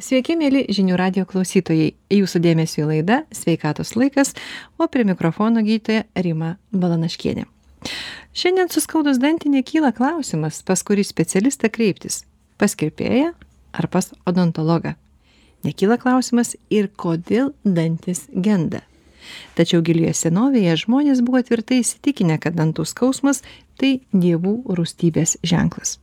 Sveiki, mėly žinių radio klausytojai. Jūsų dėmesio į laidą Sveikatos laikas, o prie mikrofono gydytoja Rima Balanaškienė. Šiandien suskaudus dantį nekyla klausimas, pas kurį specialistą kreiptis - pas kirpėją ar pas odontologą. Nekyla klausimas ir kodėl dantis genda. Tačiau gilioje senovėje žmonės buvo tvirtai įsitikinę, kad dantų skausmas tai dievų rūstybės ženklas.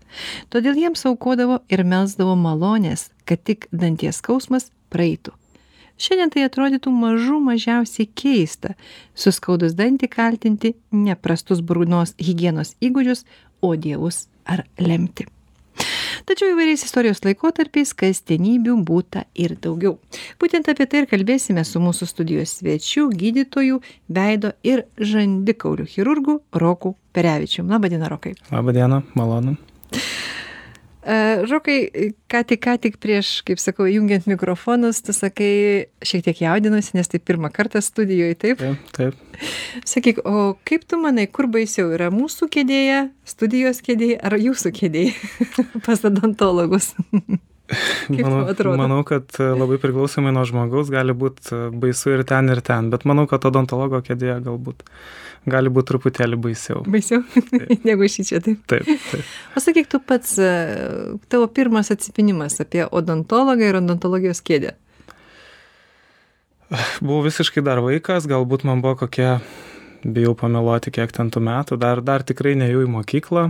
Todėl jiems aukodavo ir melsdavo malonės, kad tik danties skausmas praeitų. Šiandien tai atrodytų mažų mažiausiai keista - suskaudus dantį kaltinti neprastus burnos hygienos įgūdžius, o dievus ar lemti tačiau įvairiais istorijos laikotarpiais kasdienybių būta ir daugiau. Būtent apie tai ir kalbėsime su mūsų studijos svečiu gydytoju veido ir žandikaulių chirurgu roku perevičium. Laba diena rokai. Laba diena malonu E, Rokai, ką tik, ką tik prieš, kaip sakau, jungiant mikrofonus, tu sakai, šiek tiek jaudinusi, nes tai pirmą kartą studijoje, taip? Taip, taip. Sakyk, o kaip tu manai, kur baisiau yra mūsų kėdėje, studijos kėdėje ar jūsų kėdėje pas odontologus? Manau, manau, kad labai priklausomai nuo žmogaus gali būti baisu ir ten, ir ten, bet manau, kad odontologo kėdėje galbūt gali būti truputėlį baisiau. Baisiau negu šį čia, taip. Taip, taip. O sakyk, tu pats, e, tavo pirmas atsipinimas apie odontologą ir odontologijos kėdę. Buvau visiškai dar vaikas, galbūt man buvo kokie, bijau pameluoti, kiek ten tų metų, dar, dar tikrai nejau į mokyklą.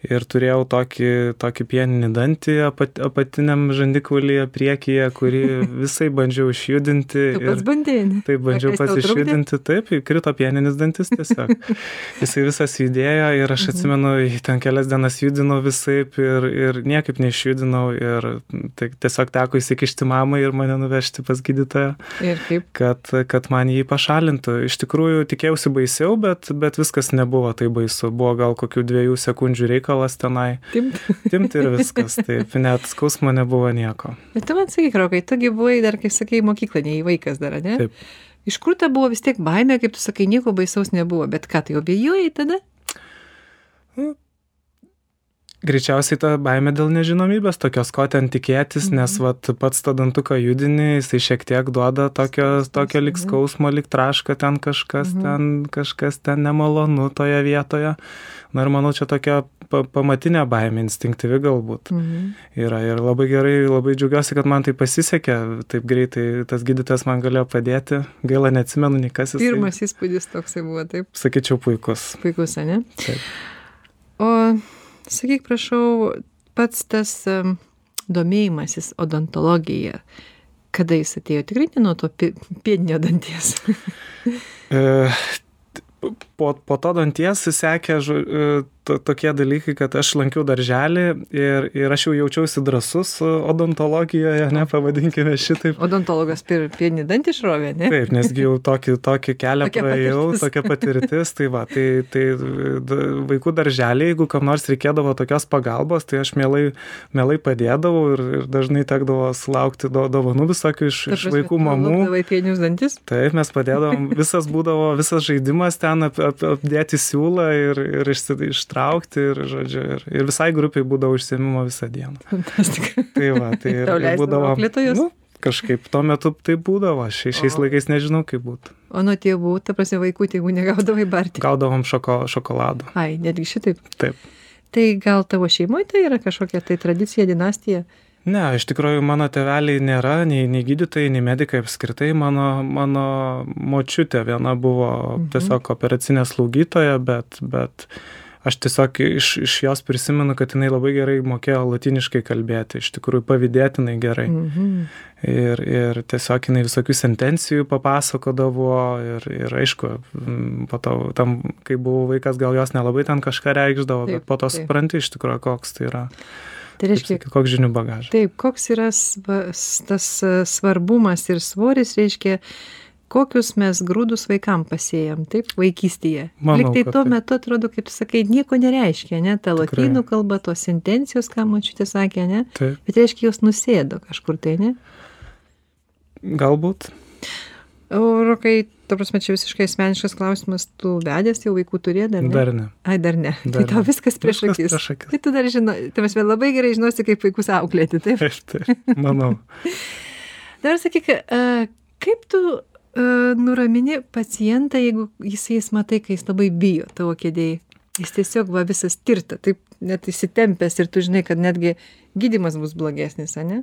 Ir turėjau tokį, tokį pieninį dantį apat, apatiniam žandikaulyje priekyje, kurį visai bandžiau išjudinti. Pats bandėjai. Taip, bandžiau pats išjudinti, taip, krito pieninis dantis tiesiog. Jisai visas judėjo ir aš mhm. atsimenu, ten kelias dienas judinau visai ir, ir niekaip neišjudinau ir tai tiesiog teko įsikišti mamai ir mane nuvežti pas gydytoją. Ir kaip? Kad, kad man jį pašalintų. Iš tikrųjų tikėjausi baisiau, bet, bet viskas nebuvo tai baisu. Buvo gal kokių dviejų sekundžių reikalas reikalas tenai. Timti. Timti ir viskas, taip, net skausmo nebuvo nieko. Bet tu man sakyk, Rokai, tugi buvai dar, kaip sakai, mokyklą, nei vaikas dar, ne? Taip. Iš kur ta buvo vis tiek baimė, kaip tu sakai, nieko baisaus nebuvo, bet ką, tai objėjai tada? Greičiausiai ta baimė dėl nežinomybės, tokios ko ten tikėtis, mhm. nes vat, pats tą dantuką judinį, jisai šiek tiek duoda tokio, tokio lik skausmo, lik traška ten kažkas, mhm. ten kažkas ten nemalonu toje vietoje. Na ir manau, čia tokia pa pamatinė baimė, instinktyvi galbūt. Mhm. Yra ir labai gerai, labai džiaugiuosi, kad man tai pasisekė, taip greitai tas gydytojas man galėjo padėti. Gaila, neatsimenu, nei kas jis. Pirmas įspūdis toksai buvo, taip. Sakyčiau, puikus. Puikus, ne? Taip. O sakyk, prašau, pats tas domėjimasis odontologija, kada jis atėjo, tikrai ne nuo to pėdinio danties. e, po, po to danties sekė e, to, tokie dalykai, kad aš lankiau darželį ir, ir aš jau jaučiausi drasus odontologijoje, ne, pavadinkime šitaip. Odontologas pir, pieni dantį išrovė, ne? Taip, nesgi jau tokį, tokį kelią tokia praėjau, patirtis. tokia patirtis, tai va, tai, tai vaikų darželį, jeigu kam nors reikėdavo tokios pagalbos, tai aš mielai, mielai padėdavau ir, ir dažnai tekdavo sulaukti do, dovanų visokių iš, iš vaikų mamų. Taip, mes padėdavom, visas būdavo, visas žaidimas ten ap, ap, apdėti siūlą ir, ir ištraukti ir, žodžiu, ir, ir visai grupiai būdavo užsiemimo visą dieną. Fantastika. Tai va, tai ir, ir būdavo. Nu, kažkaip tuo metu tai būdavo, Šia, šiais o. laikais nežinau, kaip būtų. O nuo tėvų, ta prasme, vaikų tėvų negaudavai barti? Gaudavom šoko, šokoladų. Ai, netgi šitaip. Taip. Tai gal tavo šeimoje tai yra kažkokia tai tradicija, dinastija? Ne, iš tikrųjų mano teveliai nėra, nei, nei gydytojai, nei medikai apskritai. Mano, mano močiutė viena buvo mhm. tiesiog operacinė slaugytoja, bet, bet aš tiesiog iš, iš jos prisimenu, kad jinai labai gerai mokėjo latiniškai kalbėti, iš tikrųjų pavydėtinai gerai. Mhm. Ir, ir tiesiog jinai visokių sentencijų papasakodavo ir, ir aišku, po to, tam, kai buvau vaikas, gal jos nelabai ten kažką reikšdavo, bet po to supranti iš tikrųjų, koks tai yra. Tai reiškia, koks žinių bagažas. Taip, koks yra tas svarbumas ir svoris, reiškia, kokius mes grūdus vaikam pasėjam, taip, vaikystėje. Manau, Lik tai tuo taip. metu atrodo, kaip sakai, nieko nereiškia, ne, ta lotynų kalba, tos intencijos, ką mačiutė sakė, ne, taip. bet reiškia, jos nusėdo kažkur tai, ne? Galbūt. O, Rokai, ta prasme, čia visiškai asmeniškas klausimas, tu vedęs jau vaikų turė dar ne? Dar ne. Ai, dar ne. Tai tau viskas prieš akis. Tai tu dar žinai, tai prasme, labai gerai žinosi, kaip vaikus auklėti, taip? Taip, taip, manau. Dar sakyk, e, kaip tu e, nuramini pacientą, jeigu jisai jis matai, kai jis labai bijo tavo kėdėjai? Jis tiesiog va visas tirta, taip net įsitempęs ir tu žinai, kad netgi gydimas bus blogesnis, ar ne?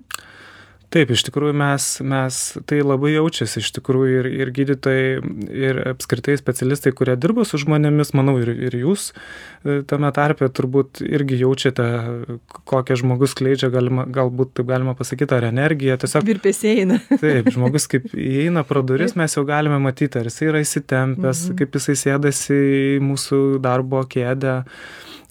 Taip, iš tikrųjų mes, mes tai labai jaučiasi, iš tikrųjų ir, ir gydytojai, ir apskritai specialistai, kurie dirba su žmonėmis, manau, ir, ir jūs e, tame tarpe turbūt irgi jaučiate, kokią žmogus kleidžia, galima, galbūt taip galima pasakyti, ar energiją. Tiesiog, Virpesiai eina. taip, žmogus kaip įeina pro duris, mes jau galime matyti, ar jis yra įsitempęs, Mhm. kaip jisai sėdasi į mūsų darbo kėdę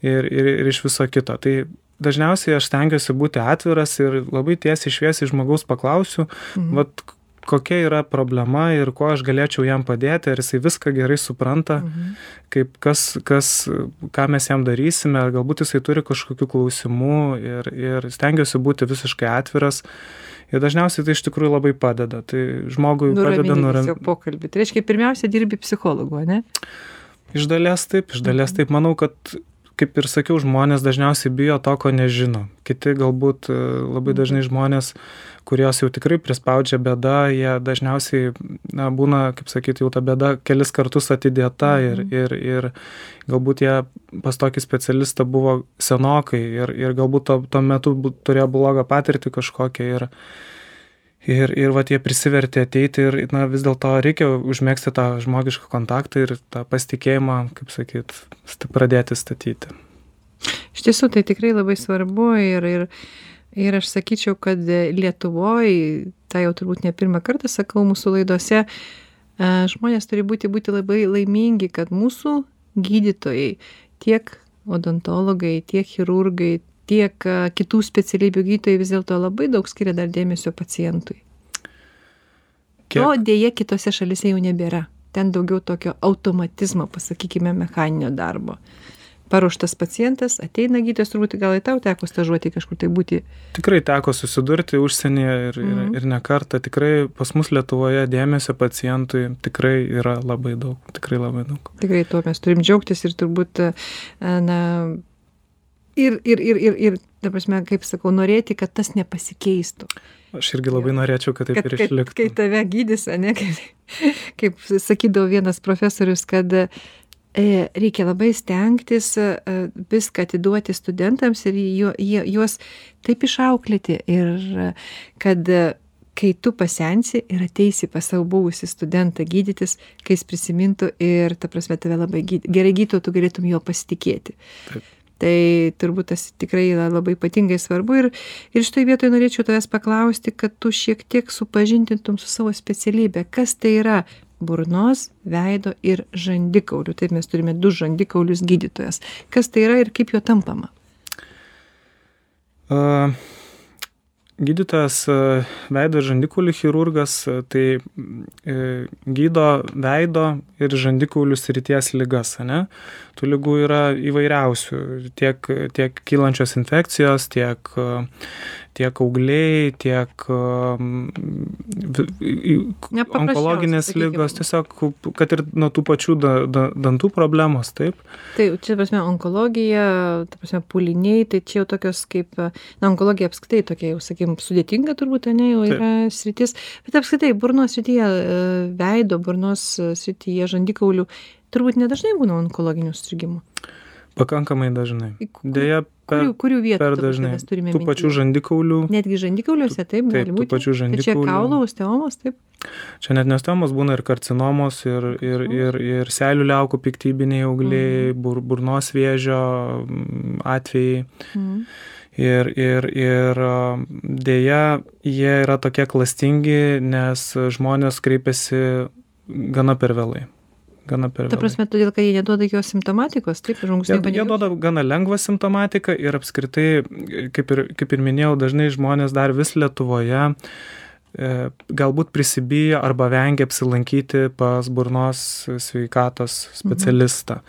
ir, ir, ir iš viso kito. Tai dažniausiai aš stengiuosi būti atviras ir labai tiesiai šviesiai žmogaus paklausiu, Mhm. vat kokia yra problema ir kuo aš galėčiau jam padėti, ar jisai viską gerai supranta, Mhm. kaip kas, kas, ką mes jam darysime, ar galbūt jisai turi kažkokių klausimų ir, ir stengiuosi būti visiškai atviras. Ir dažniausiai tai iš tikrųjų labai padeda. Tai žmogui padeda Nuramini nuraminti. tiesiog pokalbį. Tai reiškia, pirmiausia, dirbi psichologu, ne? Iš dalies taip, iš dalies Mhm. taip. Manau, kad, kaip ir sakiau, žmonės dažniausiai bijo to, ko nežino. Kiti galbūt e, labai Mhm. dažnai žmonės, kurios jau tikrai prispaudžia bėda, jie dažniausiai na, būna, kaip sakyti, jau ta bėda kelis kartus atidėta ir, Mhm. ir, ir galbūt jie pas tokį specialistą buvo senokai ir, ir galbūt to, tuo metu turėjo blogą patirtį kažkokią ir, Ir, ir va jie prisivertė ateiti ir na, vis dėlto reikia užmėgsti tą žmogišką kontaktą ir tą pasitikėjimą, kaip sakyt, st- pradėti statyti. Iš tiesų, tai tikrai labai svarbu ir, ir, ir aš sakyčiau, kad Lietuvoje, tai jau turbūt ne pirmą kartą sakau mūsų laidose, e, žmonės turi būti, būti labai laimingi, kad mūsų gydytojai, tiek odontologai, tiek chirurgai, tiek e, kitų specialybių gydytojai vis dėlto labai daug skiria dar dėmesio pacientui. Kiek, To dėje kitose šalise jau nebėra. Ten daugiau tokio automatizmo, pasakykime, mechaninio darbo. Paruoštas pacientas, ateina gydytojas, turbūt gal į tau teko stažuoti kažkur tai būti. tikrai teko susidurti užsienyje ir, Mhm. ir, ir ne kartą. Tikrai pas mus Lietuvoje dėmesio pacientui tikrai yra labai daug. Tikrai labai daug. Tikrai tuo mes turim džiaugtis ir turbūt, e, na, ir, ir, ir, ir, ir ta prasme, kaip sakau, norėti, kad tas nepasikeistų. Aš irgi labai norėčiau, kad taip ir išliktų. kai tave gydys, ne, kaip, kaip sakydavo vienas profesorius, kad e, reikia labai stengtis e, viską atiduoti studentams ir juo, jie, juos taip išauklėti ir kad e, kai tu pasensi ir ateisi pas savo buvusį studentą gydytis, kai jis prisimintų ir, ta prasme, tave labai gyd, gerai gydytų, tu galėtum juo pasitikėti. Taip. Tai turbūt tas tikrai yra labai ypatingai svarbu ir, ir šitoje vietoje norėčiau tavęs paklausti, kad tu šiek tiek supažintintum su savo specialybė. Kas tai yra burnos, veido ir žandikaulių? Taip mes turime du žandikaulius gydytojas. Kas tai yra ir kaip jo tampama? Uh, Gydytojas veido ir žandikaulių chirurgas tai e, gydo veido ir žandikaulių srities lygas, ne? Tų lygų yra įvairiausių, tiek, tiek kylančios infekcijos, tiek, tiek augliai, tiek onkologinės lygos, tiesiog, kad ir nuo tų pačių da, da, dantų problemos, taip. Tai čia, prasme, onkologija, ta prasme, puliniai, tai čia jau tokios kaip, na, onkologija apskritai tokia, jau, sakykim, sudėtinga turbūt, ne, jau yra sritis, bet apskritai burnos srityje, e, veido, burnos srityje, žandikaulių, turbūt nedažnai būna onkologinių strigimų. Pakankamai dažnai. Deja, per, Kurių, kurių vietų per dažnai. Tų pačių mintyje? žandikaulių. Netgi žandikauliuose, taip, Taip, tų pačių Tai čia žandikaulių. kaulo osteomos, taip. Čia net nestemos būna ir karcinomos, ir, ir, ir, ir seilių liaukų piktybiniai augliai, bur, burnos vėžio mm, atvejai. Mhm. Ir, ir, ir a, dėja, jie yra tokie klastingi, nes žmonės kreipiasi gana per vėlai. Gana per Ta prasme, todėl, kad jie neduoda jokios simptomatikos, taip, žmogus nieko jie duoda gana lengvą simptomatiką ir apskritai, kaip ir, kaip ir minėjau, dažnai žmonės dar vis Lietuvoje e, galbūt prisibijo arba vengia apsilankyti pas burnos sveikatos specialistą.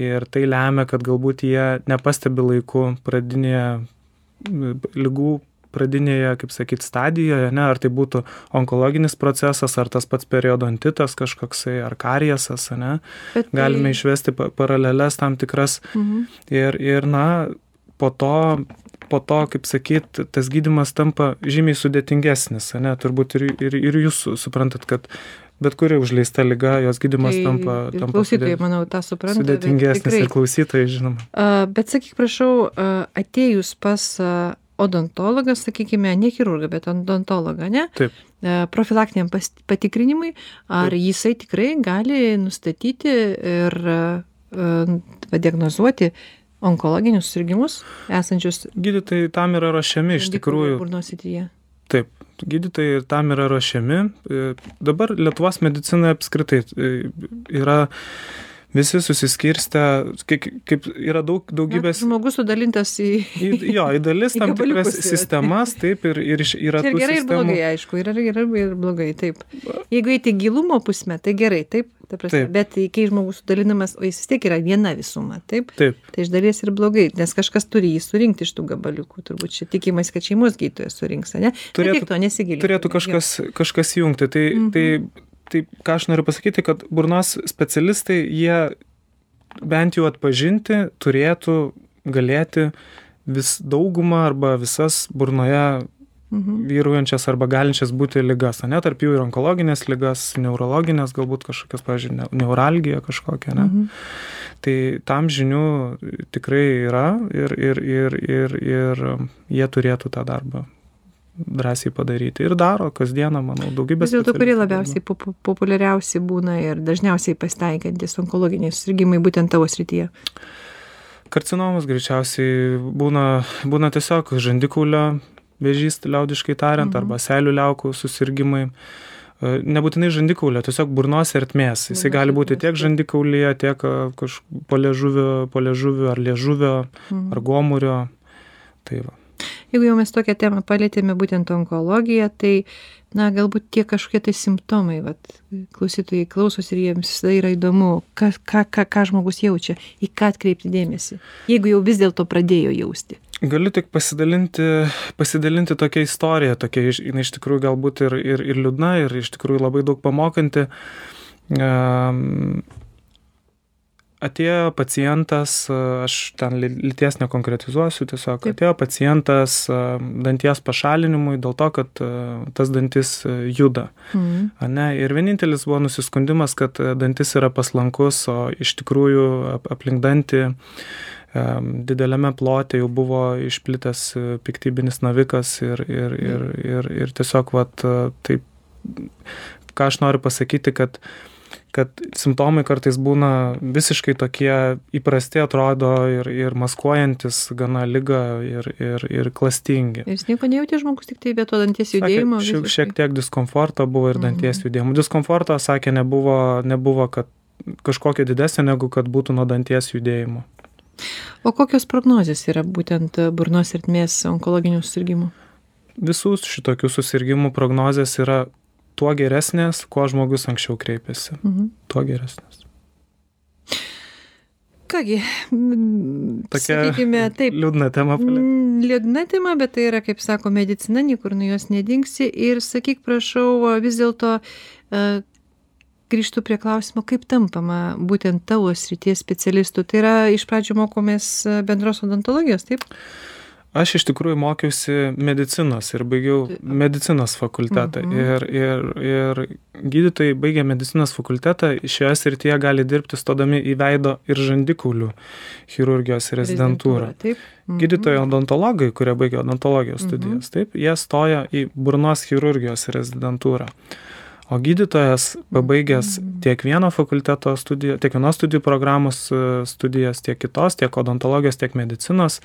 Ir tai lemia, kad galbūt jie nepastebi laiku pradinėje lygų pradinėje, kaip sakyt, stadijoje, ne, ar tai būtų onkologinis procesas, ar tas pats periodontitas kažkoksai, ar kariesas, ne. Bet tai... Galime išvesti paralelės tam tikras. Mhm. Ir, ir, na, po to, po to, kaip sakyt, tas gydimas tampa žymiai sudėtingesnis, ne, turbūt ir, ir, ir jūs suprantat, kad bet kuri užleista lyga, jos gydimas tai, tampa, tampa klausytojai, sudėt, manau, tą supranta. Sudėtingesnis ir klausytojai, žinoma. Uh, bet sakyk, prašau, uh, atėjus pas uh, odontologą, sakykime, ne chirurgą, bet odontologą, ne? Taip. Profilaktiniam patikrinimui, ar jisai tikrai gali nustatyti ir diagnozuoti onkologinius susirgymus esančius. Gydytojai tam yra ruošiami iš tikrųjų. Burnos įtyje. Taip, gydytojai tam yra ruošiami. Dabar Lietuvos medicina apskritai yra visi susiskirstę, kaip, kaip yra daug, daugybės. Na, žmogus sudalintas į... į jo, į dalis į tam tikras sistemas, taip, ir, ir yra... Ir gerai, sistemų... ir blogai, aišku, ir gerai, ir blogai, taip. Jeigu eiti gilumo pusme, tai gerai, taip, ta prasme, taip. bet kai žmogus sudalinamas, o jis vis tiek yra viena visuma, taip? Taip. Tai iš dalies ir blogai, nes kažkas turi jį surinkti iš tų gabaliukų, turbūt čia tikimasi, kad šeimos gydytojas surinks, ne? Turėtų, to nesigilinti. Turėtų kažkas, kažkas jungti, tai, mhm. tai tai ką aš noriu pasakyti, kad burnos specialistai, jie bent jau atpažinti turėtų galėti vis daugumą arba visas burnoje mhm. vyraujančias arba galinčias būti lygas, ne, tarp jų ir onkologinės lygas, neurologinės, galbūt kažkokias, pavyzdžiui, neuralgija kažkokia, ne. Mhm. Tai tam žinių tikrai yra ir, ir, ir, ir, ir jie turėtų tą darbą drąsiai padaryti. Ir daro kasdieną, manau, daugybė. Vis dėlto, kurie labiausiai pop populiariausi būna ir dažniausiai pasitaikantis onkologiniai susirgymai būtent tavo srityje? Karcinomas greičiausiai būna, būna tiesiog žandikaulio vėžys, liaudiškai tariant, mhm. arba selių liaukų susirgymai. E, nebūtinai žandikaulio, tiesiog burnos ertmės. Jisai gali būti tiek žandikaulyje, tiek e, kažkur po liežuviu ar liežuvio, mhm. ar gomurio. Tai va jeigu jau mes tokią temą palietėme būtent onkologiją tai na galbūt tie kažkokie tai simptomai vat klausytojai klausosi ir jiems visada yra įdomu kas ką ką ką žmogus jaučia į ką atkreipti dėmesį jeigu jau vis dėlto pradėjo jausti Galiu tik pasidalinti, pasidalinti tokia istorija, tokia jinai iš tikrųjų galbūt ir, ir, ir liūdna, ir iš tikrųjų labai daug pamokanti. Um, atėjo pacientas, aš ten lyties nekonkretizuosiu, tiesiog Taip. atėjo pacientas danties pašalinimui dėl to, kad tas dantis juda. Mhm. Ne, ir vienintelis buvo nusiskundimas, kad dantis yra paslankus, o iš tikrųjų aplink dantį dideliame plote jau buvo išplitęs piktybinis navikas ir, ir, ir, ir, ir tiesiog, vat, taip, ką aš noriu pasakyti, kad kad simptomai kartais būna visiškai tokie įprasti atrodo ir, ir maskuojantis gana lygą ir, ir, ir klastingi. Ir jis nieko nejautė žmogus, tik tai vieto danties judėjimo. Sakė, šiek, šiek tiek diskomforto buvo ir danties mhm. judėjimo. Diskomforto, sakė, nebuvo, nebuvo kad kažkokia didesnė negu kad būtų nuo danties judėjimo. O kokios prognozijas yra būtent burnos ertmės onkologinių susirgymų? Visų šitokių susirgymų prognozijas yra tuo geresnės, kuo žmogus anksčiau kreipiasi. Mhm. Tuo geresnės. Kągi, tokia sakykime, taip, liūdna tema. Palėt. Liūdna tema, bet tai yra, kaip sako, medicina, niekur nuo jos nedingsi. Ir sakyk, prašau, vis dėlto uh, grįžtų prie klausimo, kaip tampama būtent tavo srities specialistų. Tai yra, iš pradžių mokomės bendros odontologijos, taip? Aš iš tikrųjų mokiausi medicinos ir baigiau medicinos fakultetą. Mhm. Ir, ir, ir gydytojai baigę medicinos fakultetą šioje srityje gali dirbti stodami į veido ir žandikaulių chirurgijos rezidentūrą. Mhm. Gydytojai odontologai, kurie baigė odontologijos mhm. studijas, mhm. taip, jie stoja į burnos chirurgijos rezidentūrą. O gydytojas, pabaigęs mhm. tiek vieno fakulteto studiją, tiek vienos studijų programos e, studijas, tiek kitos, tiek odontologijos, tiek medicinos,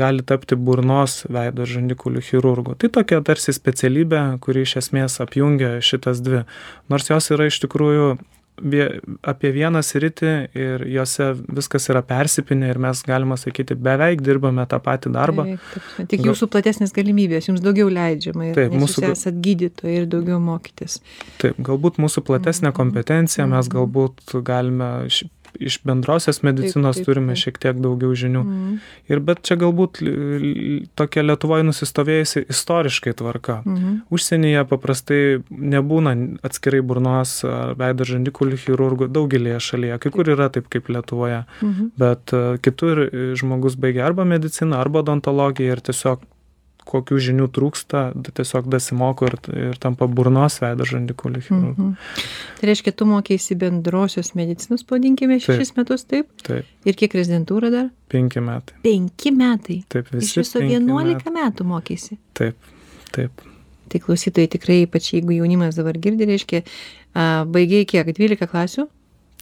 gali tapti burnos veido žandikaulių chirurgu. Tai tokia tarsi specialybė, kuri iš esmės apjungia šitas dvi. Nors jos yra iš tikrųjų apie vieną sritį ir juose viskas yra persipinę ir mes, galima sakyti, beveik dirbame tą patį darbą. Beveik, tik jūsų platesnės galimybės, jums daugiau leidžiama ir taip, mūsų esat gydytojai ir daugiau mokytis. Taip, galbūt mūsų platesnė mhm. kompetencija, mes mhm. galbūt galime iš bendrosios medicinos taip, turime taip. šiek tiek daugiau žinių. Mhm. Ir bet čia galbūt tokia Lietuvoje nusistovėjusi istoriškai tvarka. Mhm. Užsienyje paprastai nebūna atskirai burnos ar veido žandikaulių chirurgų daugelėje šalyje, kai kur yra taip kaip Lietuvoje, Mhm. bet e, kitur e, žmogus baigia arba mediciną, arba odontologiją ir tiesiog kokių žinių trūksta, tiesiog dasimoko ir, ir tampa burnos veido žandikaulių chirurgų. Mhm. Tai reiškia, tu mokėsi bendrosios medicinos, pavadinkime, šešis metus, taip? Taip, Ir kiek rezidentūra dar? penki metai. Penki metai. Taip, visi. Iš viso 11 metai. metų mokėsi. Taip, taip. Tai klausytojai tikrai, ypač jeigu jaunimas dabar girdi, reiškia, a, baigiai kiek? 12 klasių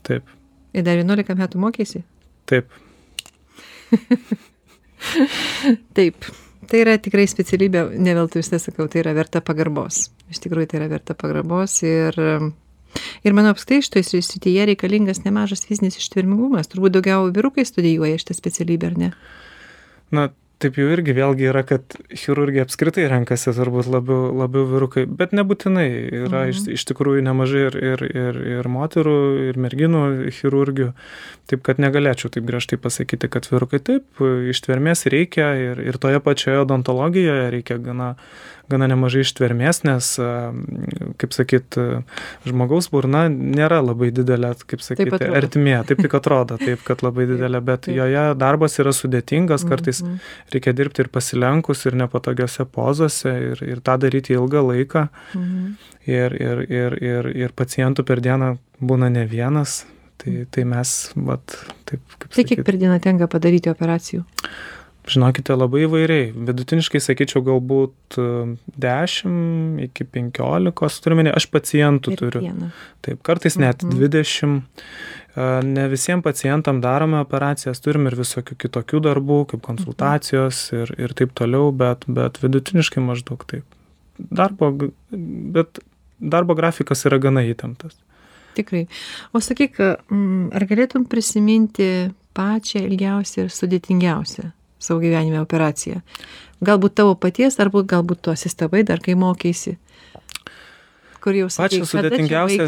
Taip, ir dar 11 metų mokėsi? taip. Taip. Tai yra tikrai specialybė, ne veltui visą sakau, tai yra verta pagarbos. Iš tikrųjų, tai yra verta pagarbos ir, ir manau, apskritai šitoje srityje reikalingas nemažas fizinis ištvermingumas. Turbūt daugiau vyrukai studijuoja šitą specialybę, ar ne? Na, taip jau irgi vėlgi yra, kad chirurgija apskritai renkasi turbūt labiau, labiau vyrukai, bet nebūtinai. Yra Mhm. iš, iš tikrųjų nemažai ir, ir, ir, ir moterų, ir merginų chirurgių. Taip, kad negalėčiau taip griežtai pasakyti, kad vyrukai taip, ištvermės reikia ir, ir toje pačioje odontologijoje reikia gana, gana nemažai ištvermės, nes, kaip sakyt, žmogaus burna nėra labai didelė, kaip sakyti, artimė, taip tik atrodo, taip, kad labai didelė, bet joje darbas yra sudėtingas, kartais Mhm. Reikia dirbti ir pasilenkus, ir nepatogiose pozose, ir, ir tą daryti ilgą laiką. Mhm. Ir, ir, ir, ir, ir pacientų per dieną būna ne vienas. Tai, tai mes, vat, taip, kaip Tai kiek per dieną tenka padaryti operacijų? žinokite, labai įvairiai. Vidutiniškai sakyčiau, galbūt e, 10 iki 15, turime, aš pacientų Per turiu. dieną. Taip, kartais net Mhm. 20. Ne visiems pacientam darome operacijas, turim ir visokių kitokių darbų, kaip konsultacijos ir, ir taip toliau, bet, bet vidutiniškai maždaug taip. Darbo, bet darbo grafikas yra gana įtemptas. Tikrai. O sakyk, ar galėtum prisiminti pačią ilgiausią ir sudėtingiausią savo gyvenime operaciją? Galbūt tavo paties, arba galbūt tu asistavai dar, kai mokėsi. Kur jau sakai, Pačią sudėtingiausią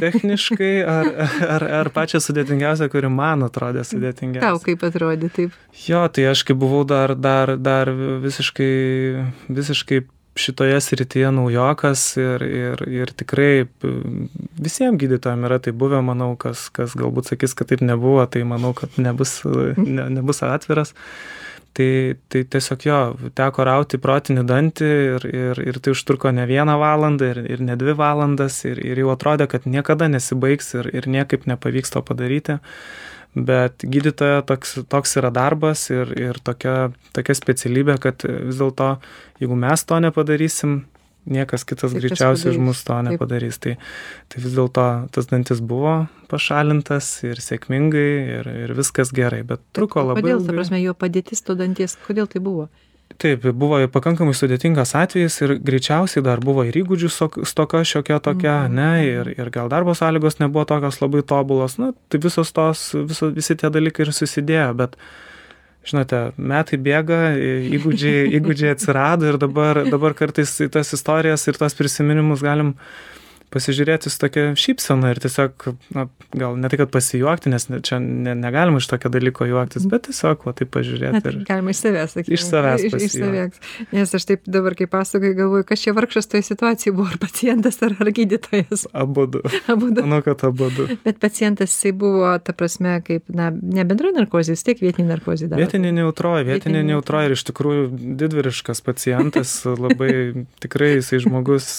techniškai ar, ar, ar pačią sudėtingiausią, kuri man atrodė Tau sudėtingiausia. kaip atrodė taip? Jo, tai aš kai buvau dar, dar, dar visiškai, visiškai šitoje srityje naujokas ir, ir, ir tikrai visiems gydytojams yra tai buvę, manau, kas, kas galbūt sakys, kad taip nebuvo, tai manau, kad nebus, ne, nebus atviras. Tai, tai tiesiog jo, teko rauti protinį dantį ir, ir, ir tai užtruko ne vieną valandą ir, ir ne dvi valandas ir, ir jau atrodė, kad niekada nesibaigs ir, ir niekaip nepavyks to padaryti. Bet gydytojo toks, toks yra darbas ir, ir tokia, tokia specialybė, kad vis dėlto, jeigu mes to nepadarysim, niekas kitas Tai greičiausiai už mus to Taip. nepadarys. Tai, tai vis dėlto tas dantis buvo pašalintas ir sėkmingai ir, ir viskas gerai, bet truko labai Kodėl, ta prasme, jo padėtis to danties, kodėl tai buvo? Taip, buvo pakankamai sudėtingas atvejis ir greičiausiai dar buvo ir įgūdžių stoka šiokia tokia, Mhm. ne, ir, ir gal darbo sąlygos nebuvo tokios labai tobulos, na, tai visos tos, viso, visi tie dalykai ir susidėjo, bet, žinote, metai bėga, įgūdžiai, įgūdžiai atsirado ir dabar, dabar kartais tas istorijas ir tos prisiminimus galim pasižiūrėti su tokia šypsena ir tiesiog, na, gal ne tai, kad pasijuokti, nes ne- čia ne, negalima iš tokio dalyko juoktis, bet tiesiog, va, taip pažiūrėti. Ir... galima iš savęs sakyti. Iš savęs Iš, iš savęs. Nes aš taip dabar, kai pasakoju, galvoju, kas čia vargšas toje situacijoje buvo, ar pacientas, ar, ar gydytojas. Abu du. Abu du. Manau, kad abu du. Bet pacientas jisai buvo, ta prasme, kaip, na, ne bendra narkozė, vis tiek vietinė narkozė. Vietinė neutroji, Vietinė neutroji ir iš tikrųjų didvyriškas pacientas, labai tikrai jisai žmogus,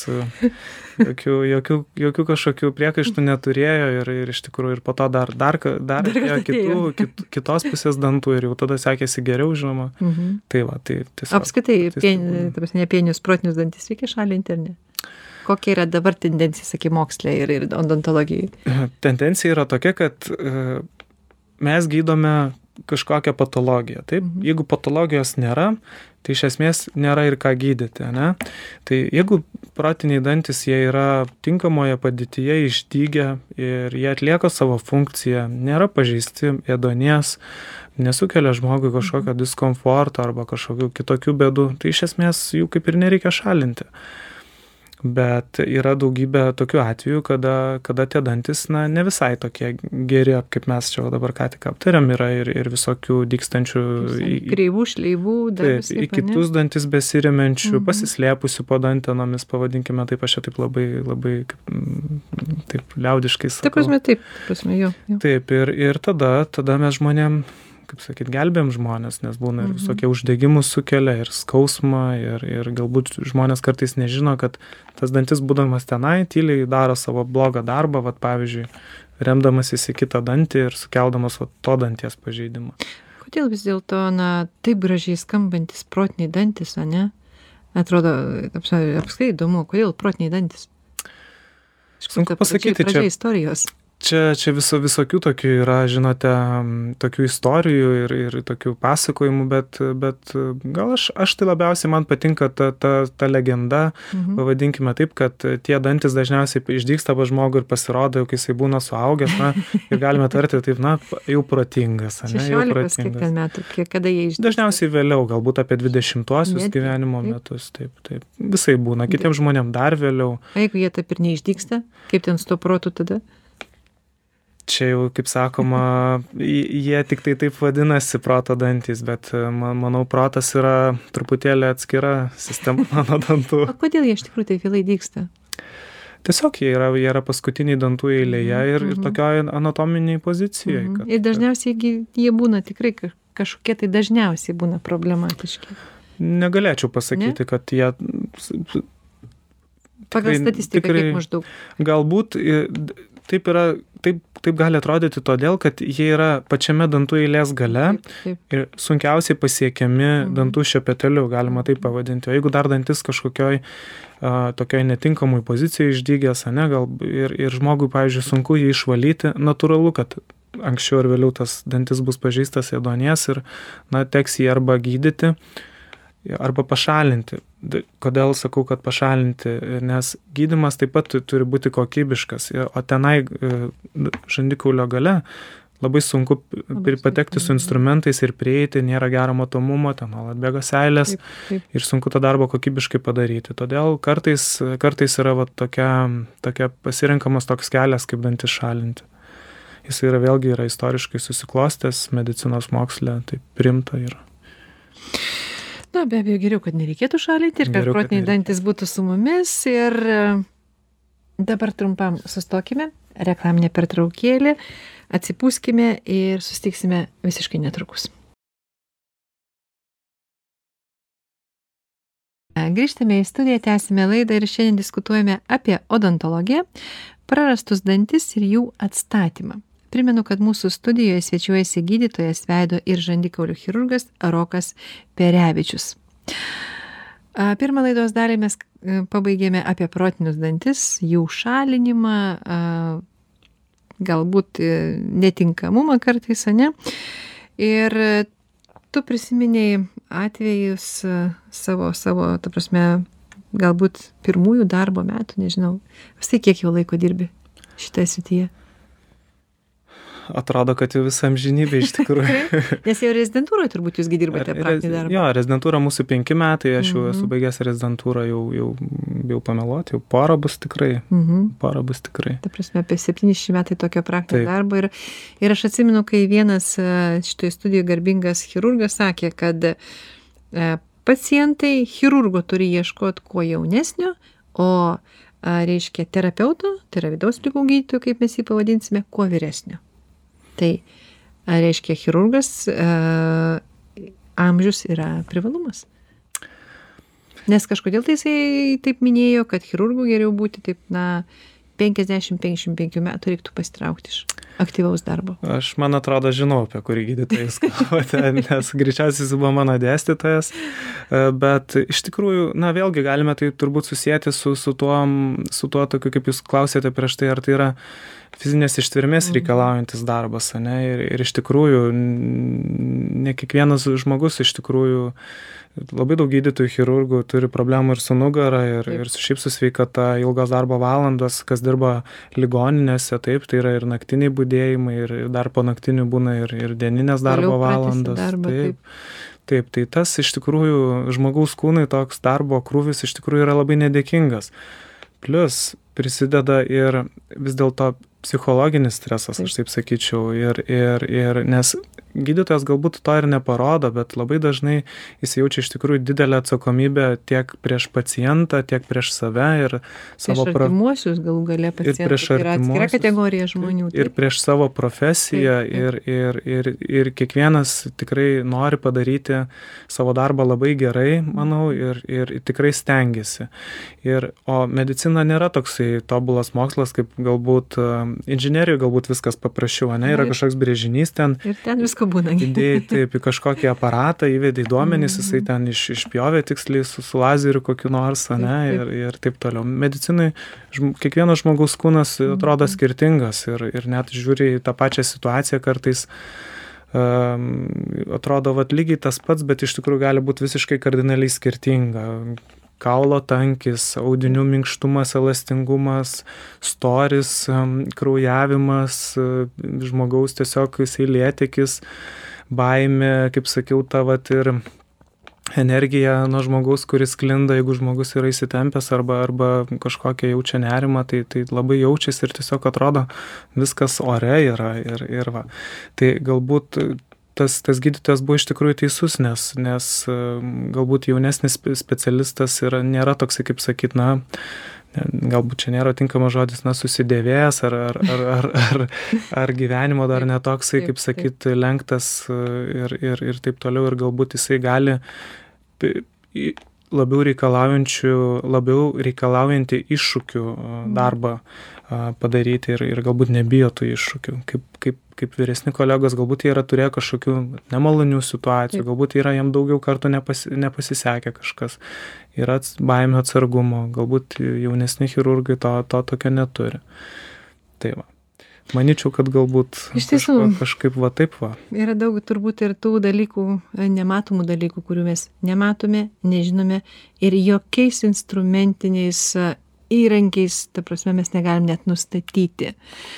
jokių, jokių, jokių kažkokių priekaištų neturėjo ir, ir iš tikrųjų ir po to dar, dar, dar, Dar kitų, kit, kitos pusės dantų ir jau tada sekėsi geriau, žinoma. Mhm. Tai va, tai tiesiog. Apskritai, tai pien, ne pienius protinius dantis reikia šalinti ar ne? Kokia yra dabar tendencija, sakai, mokslė ir, ir odontologijai? Tendencija yra tokia, kad e, mes gydome kažkokią patologiją. Taip, Mhm. jeigu patologijos nėra, tai iš esmės nėra ir ką gydyti. Ne? Tai jeigu protiniai dantis jie yra tinkamoje padėtyje išdygę ir jie atlieka savo funkciją, nėra pažeisti ėdonies, nesukelia žmogui kažkokio diskomforto arba kažkokių kitokių bėdų, tai iš esmės jų kaip ir nereikia šalinti. Bet yra daugybė tokių atvejų kada kada tie dantys na ne visai tokie geri kaip mes čia dabar ką tik aptarėm yra ir ir visokių dygstančių į kreivų šleivų dar taip į kitus dantis besiremiančių Mhm. pasislėpusių po dantenomis pavadinkime taip aš čia taip labai labai kaip, mm, taip liaudiškai sakau prasme, taip, ta prasme, jo. jo. Taip, ir, ir tada, tada mes žmonėm, kaip sakyt, gelbėm žmonės, nes būna ir Mhm. visokie uždegimus sukelia, ir skausmą, ir, ir galbūt žmonės kartais nežino, kad tas dantis būdamas tenai, tyliai daro savo blogą darbą, vad pavyzdžiui, remdamasis į kitą dantį ir sukeldamas vat, to danties pažeidimą. Kodėl vis dėlto, na, taip gražiai skambantis protiniai dantis, o ne? Atrodo, apsa- apskritai įdomu, kodėl protiniai kur Sunku ta pasakyti, čia- istorijos. Čia, čia viso, visokių tokių yra, žinote, tokių istorijų ir, ir tokių pasakojimų, bet, bet gal aš, aš tai labiausiai man patinka ta, ta, ta legenda, Mhm. pavadinkime taip, kad tie dantis dažniausiai išdyksta pas žmogų ir pasirodo, jau kai jisai būna suaugęs, na, ir galime tarti taip, na, jau protingas, ne, jau 16 kiek ten protingas. metų, kiek, kada jie išdėstė. Dažniausiai vėliau, galbūt apie 20-uosius Netgi, gyvenimo metus, taip, taip. Visai būna, kitiems žmonėms dar vėliau. O jeigu jie taip ir neišdyksta, kaip ten su to protu tada? Čia jau, kaip sakoma, jie tik tai taip vadinasi proto dantys, bet e, man, manau, protas yra truputėlį atskira sistema mano dantų. O kodėl jie iš tikrųjų taip vėlai dyksta? Tiesiog jie yra, jie yra paskutiniai dantų eilėje ir, ir Mhm. tokioj anatominiai pozicijoje. Mhm. Kad, Ir dažniausiai jie būna tikrai ka- kažkokie tai dažniausiai būna problematiški. Negalėčiau pasakyti, kad jie Pagal Tikrai- statistiką tikrai- kiek maždaug. galbūt taip yra, taip, taip gali atrodyti todėl, kad jie yra pačiame dantų eilės gale ir sunkiausiai pasiekiami Mhm. dantų šepeteliu, galima taip pavadinti. O jeigu dar dantis kažkokioj a, tokioj netinkamoj pozicijoje išdygęs, ane, gal ir, ir žmogui, pavyzdžiui, sunku jį išvalyti, natūralu, kad anksčiau ar vėliau tas dantis bus pažeistas ėdonės ir, na, teks jį arba gydyti, arba pašalinti. Kodėl sakau, kad pašalinti? Nes gydimas taip pat tu- turi būti kokybiškas. O tenai e, žandikaulio gale labai sunku patekti su mhm. instrumentais ir prieiti, nėra gero matomumo, ten nuolat bėga seilės Taip, taip. ir sunku tą darbą kokybiškai padaryti. Todėl kartais, kartais yra va, tokia, tokia pasirinkamas toks kelias, kaip dantis šalinti. Jis yra vėlgi yra istoriškai susiklostęs medicinos moksle, tai primta yra. Na, be abejo, geriau, kad nereikėtų šalinti ir kad protiniai dantis būtų su mumis. Ir e, dabar trumpam sustokime, reklaminė pertraukėlė, atsipūskime ir sustiksime visiškai netrukus. E, Grįžtame į studiją, tęsime laidą ir šiandien diskutuojame apie odontologiją, prarastus dantis ir jų atstatymą. Primenu, kad mūsų studijoje svečiuojasi gydytojas veido ir žandikaulių chirurgas Rokas Perevičius. Pirmą laidos dalį mes e, pabaigėme apie protinius dantis, jų šalinimą, galbūt e, netinkamumą kartais, ne? Ir e, tu prisiminiai atvejus savo, savo, ta prasme, galbūt pirmųjų darbo metų, nežinau. Vis tai kiek jau laiko dirbi šitoje srityje? Atrodo, kad jau visą amžinybę iš tikrųjų. Nes jau rezidentūroje turbūt jūsgi dirbate praktinį darbą. Jo, rezidentūra mūsų penki metai, aš jau Mhm. esu baigęs rezidentūrą, jau, jau, jau pameluoti, jau pora bus tikrai, Mhm. pora bus tikrai. Ta prasme, apie 70 metai tokio praktinio Taip. darbo. Ir, ir aš atsimenu, kai vienas e, šitoje studijoje garbingas chirurgas sakė, kad e, pacientai chirurgo turi ieškoti kuo jaunesnio, o a, reiškia terapeuto, tai yra vidaus lygų gydytojo, kaip mes jį pavadinsime, kuo vyresnio. Tai a, reiškia chirurgas a, amžius yra privalumas. Nes kažkodėl tai jisai taip minėjo, kad chirurgų geriau būti taip, na, 50-55 metų reiktų pasitraukti iš aktyvaus darbo. Aš, man atrodo, žinau, apie kurį gydytoją jūs kalbate, nes greičiausiai jis buvo mano dėstytojas, E, bet iš tikrųjų, na vėlgi galime tai turbūt susijęti su, su, tuo, su tuo tokiu, kaip jūs klausėte prieš tai, ar tai yra fizinės ištvermės Mhm. reikalaujantis darbas, ne? Ir, ir iš tikrųjų, ne kiekvienas žmogus iš tikrųjų, labai daug gydytojų, chirurgų turi problemų ir su nugara, ir, Taip. ir su šiaip su sveikata, ilgos darbo valandos, kas dirba ligoninėse, taip, tai yra ir naktiniai būdėjimai, ir ir dar po naktinių būna ir, ir dieninės darbo valandos. darbą, taip. Taip, tai tas iš tikrųjų žmogaus kūnai toks darbo krūvis iš tikrųjų yra labai nedėkingas. Plus prisideda ir vis dėlto psichologinis stresas, aš taip sakyčiau. Ir, ir, ir nes gydytojas galbūt to ir neparodo, bet labai dažnai jis jaučia iš tikrųjų didelę atsakomybę tiek prieš pacientą, tiek prieš save ir savo artimuosius galų gale pacientų. Ir prieš artimuosius. Yra kategorija žmonių. Taip. Ir prieš savo profesiją taip, taip. Ir, ir, ir, ir kiekvienas tikrai nori padaryti savo darbą labai gerai, manau, ir, ir tikrai stengiasi. Ir, o medicina nėra toksai tobulas mokslas, kaip galbūt inžinierijoje galbūt viskas paprasčiau, ne, yra kažkoks brėžinys ten. Ir ten visko būna. Įdėjai taip į kažkokį aparatą, įvedai duomenys, mm. jisai ten iš, išpjovė tiksliai su, su lazeriu kokiu nors, ne. Ir, ir taip toliau. Medicinai žm, kiekvieno žmogaus kūnas atrodo mm. skirtingas ir, ir net žiūri į tą pačią situaciją kartais atrodo, vat lygiai tas pats, bet iš tikrųjų gali būti visiškai kardinaliai skirtinga kaulo tankis, audinių minkštumas, elastingumas, storis, kraujavimas, žmogaus tiesiog jisai lėtikis, baime, kaip sakiau, ta vat ir energija nuo žmogaus, kuris klinda, jeigu žmogus yra įsitempęs arba, arba kažkokią jaučia nerimą, tai, tai labai jaučiasi ir tiesiog atrodo viskas ore yra. Ir, ir va. Tai galbūt tas, tas gydytojas buvo iš tikrųjų teisus, nes, nes galbūt jaunesnis specialistas yra, nėra toksai, kaip sakyt, na, galbūt čia nėra tinkamas žodis, na, susidėvėjęs ar, ar, ar, ar, ar, ar gyvenimo dar netoksai, kaip sakyt, lenktas ir, ir, ir taip toliau, ir galbūt jisai gali labiau reikalaujančių, labiau reikalaujantį iššūkių darbą padaryti ir, ir galbūt nebijo tų iššūkių. Kaip, kaip, kaip vyresni kolegos, galbūt jie yra turėję kažkokių nemalonių situacijų, galbūt yra jam daugiau kartų nepasi, nepasisekę kažkas, yra baimė atsargumo, galbūt jaunesni chirurgai to, to tokio neturi. Tai va. Manyčiau, kad galbūt Iš tiesų, kažka, kažkaip va taip va. Yra daug turbūt ir tų dalykų, nematomų dalykų, kurių mes nematome, nežinome ir jokiais instrumentiniais įrankiais, ta prasme, mes negalim net nustatyti.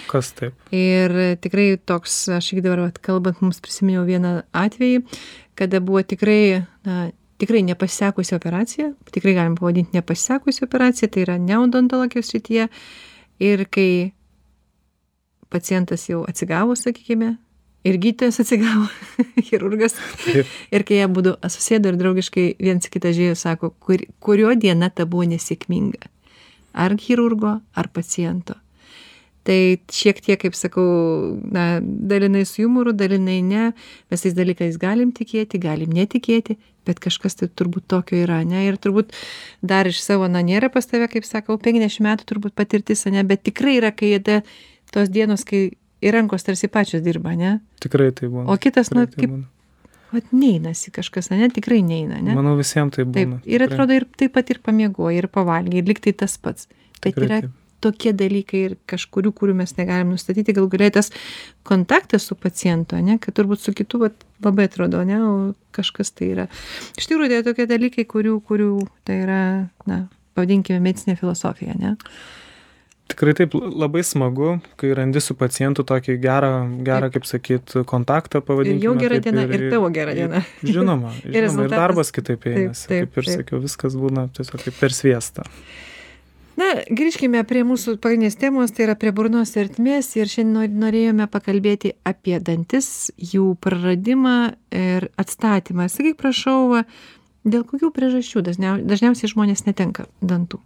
Kas taip? Ir tikrai toks, aš iki dabar vat, kalbant, mums prisiminiau vieną atvejį, kada buvo tikrai, na, tikrai nepasisekusi operacija, tikrai galim pavadinti nepasisekusi operacija, tai yra neodontologijos srityje. Ir kai pacientas jau atsigavo, sakykime, ir gydytojas atsigavo, chirurgas. Ir kai jie būtų susėdo ir draugiškai viens kitą žiūrėjo, sako, kur, kurio diena ta buvo nesėkminga ar chirurgo, ar paciento. Tai šiek tiek, kaip sakau, na, dalinai su humoru, dalinai ne, mes tais dalykais galim tikėti, galim netikėti, bet kažkas tai turbūt tokio yra, ne? Ir turbūt dar iš savo, na, nėra pas tave, kaip sakau, 50 metų turbūt patirtis, ne, bet tikrai yra, kai jie tos dienos, kai ir rankos tarsi pačios dirba, ne? Tikrai tai buvo. O kitas, na, kaip, vat neinasi kažkas ane tikrai neina ane? Manau visiem taip būna taip ir atrodo ir taip pat ir pamiegoji ir pavalgei ir lyg tai tas pats. Bet yra tokie dalykai ir kažkurių kurių mes negalim nustatyti. Galų gale tas kontaktas su pacientu ane kad turbūt su kitu vat labai atrodo ane o kažkas tai yra. Iš tikrųjų tai yra tokie dalykai kurių kurių tai yra na pavadinkime medicinė filosofija ane Tikrai taip labai smagu, kai randi su pacientu tokį gerą, gerą kaip sakyt, kontaktą, pavadinkime. Jau gera diena, ir, tavo gera diena. Žinoma, žinoma ir, darbas kitaip einasi. Kaip ir sakiau, viskas būna tiesiog kaip per sviestą. Na, grįžkime prie mūsų pagrindinės temos, tai yra prie burnos ertmės ir šiandien norėjome pakalbėti apie dantis, jų praradimą ir atstatymą. Sakyk, prašau, dėl kokių priežasčių dažniausiai žmonės netenka dantų?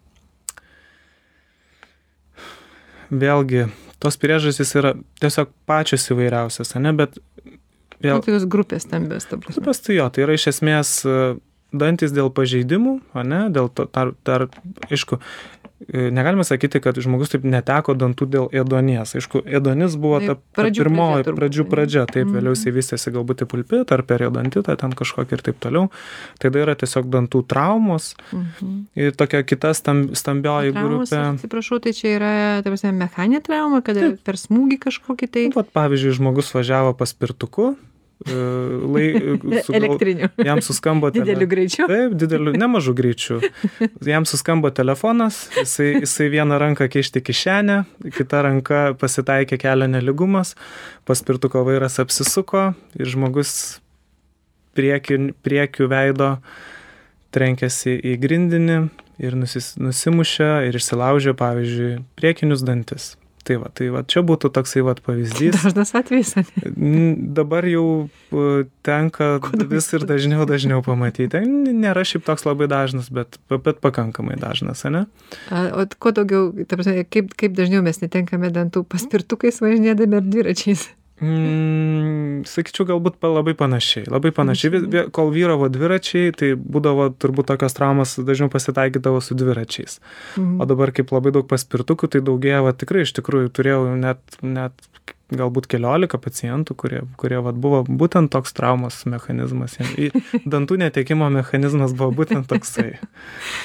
Vėlgi tos priežastys yra tiesiog pačios įvairiausios, ne, bet vėl. Kokios grupės stambios, ta prasme. Grupės tai jo, tai yra iš esmės e, dantis dėl pažeidimų, ne, dėl to, tar, tar, aišku, E, negalima sakyti, kad žmogus taip neteko dantų dėl ėdonies. Aišku, ėdonis buvo ta, ta pirmoji pradžių pradžia, taip, vėliau jisai vystėsi galbūt į pulpitą ar periodontitą, ten kažkokį ir taip toliau. Tai yra tiesiog dantų traumos -hmm. ir tokia kita stamb, stambioji traumos, grupė. Atsiprašau, tai čia yra, ta prasme, mechaninė trauma, kada taip. per smūgį kažkokį tai. Vat, pavyzdžiui, žmogus važiavo paspirtuku, lai, e, sugal, Elektriniu. Jam suskambo tele... dideliu greičiu. Taip, dideliu, nemažu greičiu. Jam suskambo telefonas, jisai, jisai vieną ranką kišti kišenę, kita ranka pasitaikė kelio neligumas, paspirtuko vairas apsisuko ir žmogus priekių, priekių veido trenkėsi į grindinį ir nusis, nusimušė ir išsilaužė, pavyzdžiui, priekinius dantis. Tai va, tai va, čia būtų toksai va pavyzdys. Dažnas atvejis. Dabar jau tenka vis ir dažniau, dažniau pamatyti. Nėra šiaip toks labai dažnas, bet, bet pakankamai dažnas, ne? O kuo daugiau, prasme, kaip, kaip dažniau mes netenkame dantų paspirtukais važinėdami ar dviračiais? Mm, sakyčiau, galbūt labai panašiai. Labai panašiai. Kol vyravo dviračiai, tai būdavo turbūt tokios traumas dažniau pasitaikydavo su dviračiais. Mhm. O dabar kaip labai daug paspirtukų, tai daugėja, va, tikrai iš tikrųjų turėjau net, net galbūt keliolika pacientų, kurie, kurie vat, buvo būtent toks traumos mechanizmas. Dantų netekimo mechanizmas buvo būtent toksai.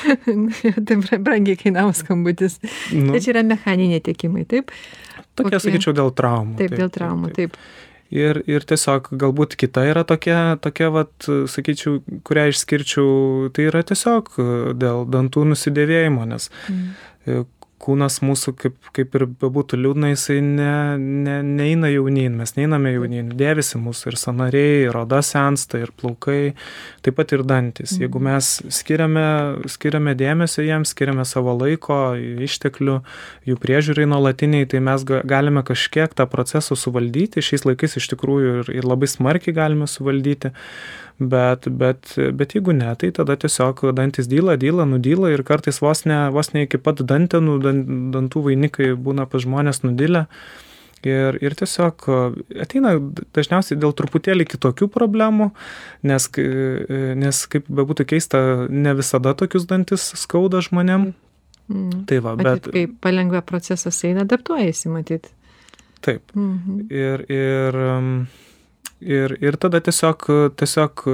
tai brangiai kainavo skambutis. Nu. Tai čia yra mechaniniai tekimai, taip? Tokie, okay. sakyčiau, dėl traumų. Taip, taip dėl traumų, taip. taip. Ir, ir tiesiog galbūt kita yra tokia, tokia vat, sakyčiau, kurią išskirčiau, tai yra tiesiog dėl dantų nusidėvėjimo, nes mm kūnas mūsų, kaip, kaip ir bebūtų liūdna, jisai ne, ne, neina jaunyn, mes neiname jaunyn, dėvisi mūsų ir sanariai, ir oda sensta, ir plaukai, taip pat ir dantis. Jeigu mhm. mes skiriame, skiriame dėmesio jiems, skiriame savo laiko, išteklių, jų priežiūrai nuolatiniai, tai mes galime kažkiek tą procesą suvaldyti, šiais laikais iš tikrųjų ir, ir labai smarkiai galime suvaldyti bet bet bet jeigu ne tai tada tiesiog dantys dyla dyla nudyla ir kartais vos ne vos ne iki pat dantenų dan dantų vainikai būna pas žmones nudilę Ir, ir tiesiog ateina dažniausiai dėl truputėlį kitokių problemų, nes, nes kaip bebūtų keista, ne visada tokius dantis skauda žmonėm. Mm. Tai va, matyt, bet. Kai palengva procesas eina, adaptuojasi, matyt. Taip. Mm -hmm. Ir, ir ir ir tada tiesiog tiesiog